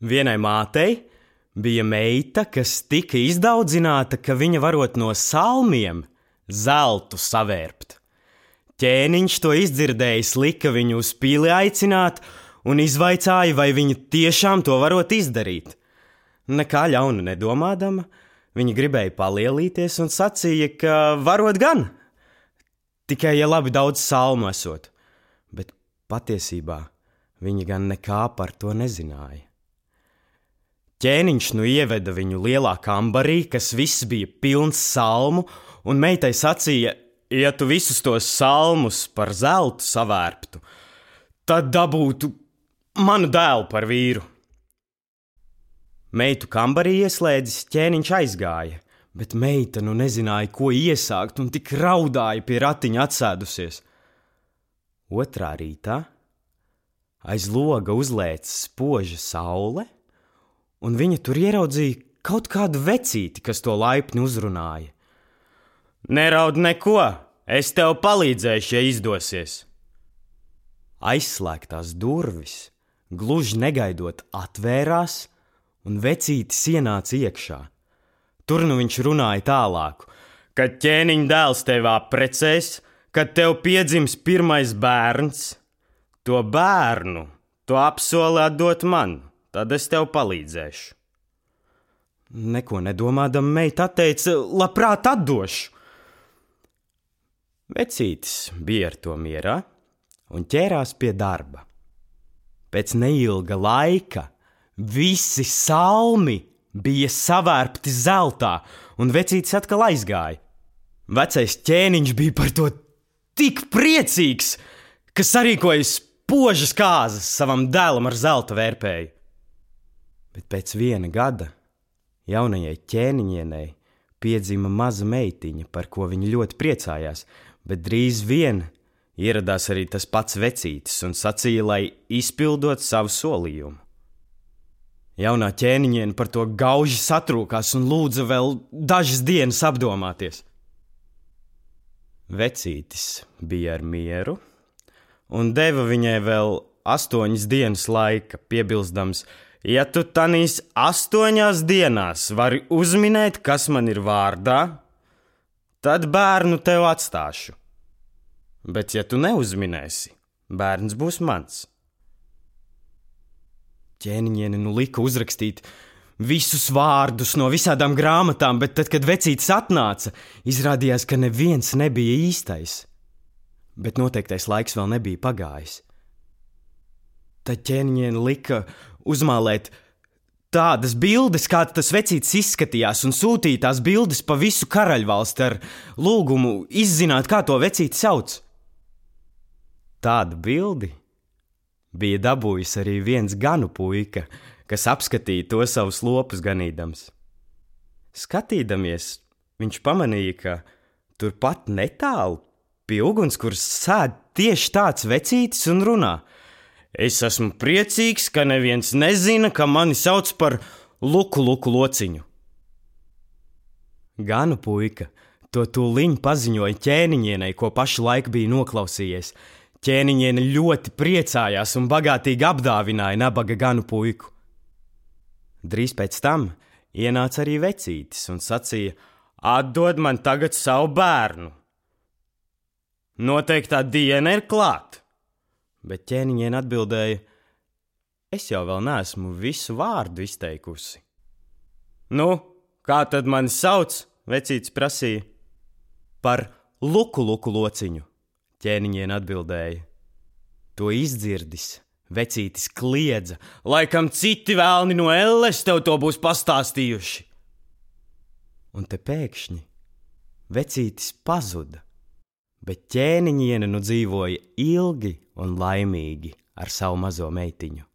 Vienai mātei bija meita, kas tika izdaudzināta, ka viņa varot no salmiem zeltu savērpt. Ķēniņš to izdzirdējis, lika viņu uz pili aicināt un izvaicāja, vai viņa tiešām to varot izdarīt. Nekā ļauna nedomādama, viņa gribēja palielīties un sacīja, ka varot gan, tikai ja labi daudz salmu esot, bet patiesībā viņa gan nekā par to nezināja. Ķēniņš nu ieveda viņu lielā kambarī, kas viss bija pilns salmu, un meitai sacīja, ja tu visus tos salmus par zeltu savērptu, tad dabūtu manu dēlu par vīru. Meitu kambarī ieslēdzis, ķēniņš aizgāja, bet meita nu nezināja, ko iesākt, un tik raudāja pie ratiņa atsēdusies. Otrā rītā aiz loga uzlēca spoža saule un viņa tur ieraudzīja kaut kādu vecīti, kas to laipni uzrunāja. Neraud neko, es tev palīdzēšu, ja izdosies. Aizslēgtās durvis, gluži negaidot, atvērās, un vecītis ienāca iekšā. Tur nu viņš runāja tālāk, kad ķēniņa dēls tev apprecēs, kad tev piedzims pirmais bērns, to bērnu tu apsolē dot man tad es tev palīdzēšu. Neko nedomādam, meita teica, labprāt atdošu. Vecītis bija ar to mierā un ķērās pie darba. Pēc neilga laika visi salmi bija savērpti zeltā, un vecītis atkal aizgāja. Vecais ķēniņš bija par to tik priecīgs, ka sarīkoja spožas kāzas savam dēlam ar zelta vērpēju bet pēc viena gada jaunajai ķēniņienei piedzima maza meitiņa, par ko viņa ļoti priecājās, bet drīz vien ieradās arī tas pats vecītis un sacīja, lai izpildot savu solījumu. Jaunā ķēniņiene par to gauži satrūkās un lūdza vēl dažas dienas apdomāties. Vecītis bija ar mieru un deva viņai vēl astoņas dienas laika, piebilstams, ka Ja tu tanīs astoņās dienās vari uzminēt, kas man ir vārdā, tad bērnu tev atstāšu. Bet, ja tu neuzminēsi, bērns būs mans. Ķēniņiene nu lika uzrakstīt visus vārdus no visādām grāmatām, bet tad, kad vecītis atnāca, izrādījās, ka neviens nebija īstais. Bet noteiktais laiks vēl nebija pagājis. Tad ķēniņiene lika uzmālēt tādas bildes, kā tas vecītis izskatījās, un sūtīja tās bildes pa visu karaļvalsti ar lūgumu izzināt, kā to vecīti sauc. Tādu bildi bija dabūjis arī viens ganu puika, kas apskatīja to savus lopus ganīdams. Skatīdamies, viņš pamanīja, ka turpat netālu pie ugunskura sēž tieši tāds vecītis un runā. Es esmu priecīgs, ka neviens nezina, ka mani sauc par Luku Luku lociņu. Ganu puika to tūliņ paziņoja ķēniņienei, ko pašu laiku bija noklausījies. Ķēniņiene ļoti priecājās un bagātīgi apdāvināja nabaga ganu puiku. Drīz pēc tam ienāca arī vecītis un sacīja: Atdod man tagad savu bērnu! Noteiktā diena ir klāta! Bet ķēniņien atbildēja: Es jau vēl neesmu visu vārdu izteikusi. Nu, kā tad mani sauc? Vecītis prasīja. Par luku luku lociņu, ķēniņien atbildēja. To izdzirdis, vecītis kliedza, laikam citi vēlni no elles tev to būs pastāstījuši. Un te pēkšņi vecītis pazuda bet ķēniņiene nu dzīvoja ilgi un laimīgi ar savu mazo meitiņu.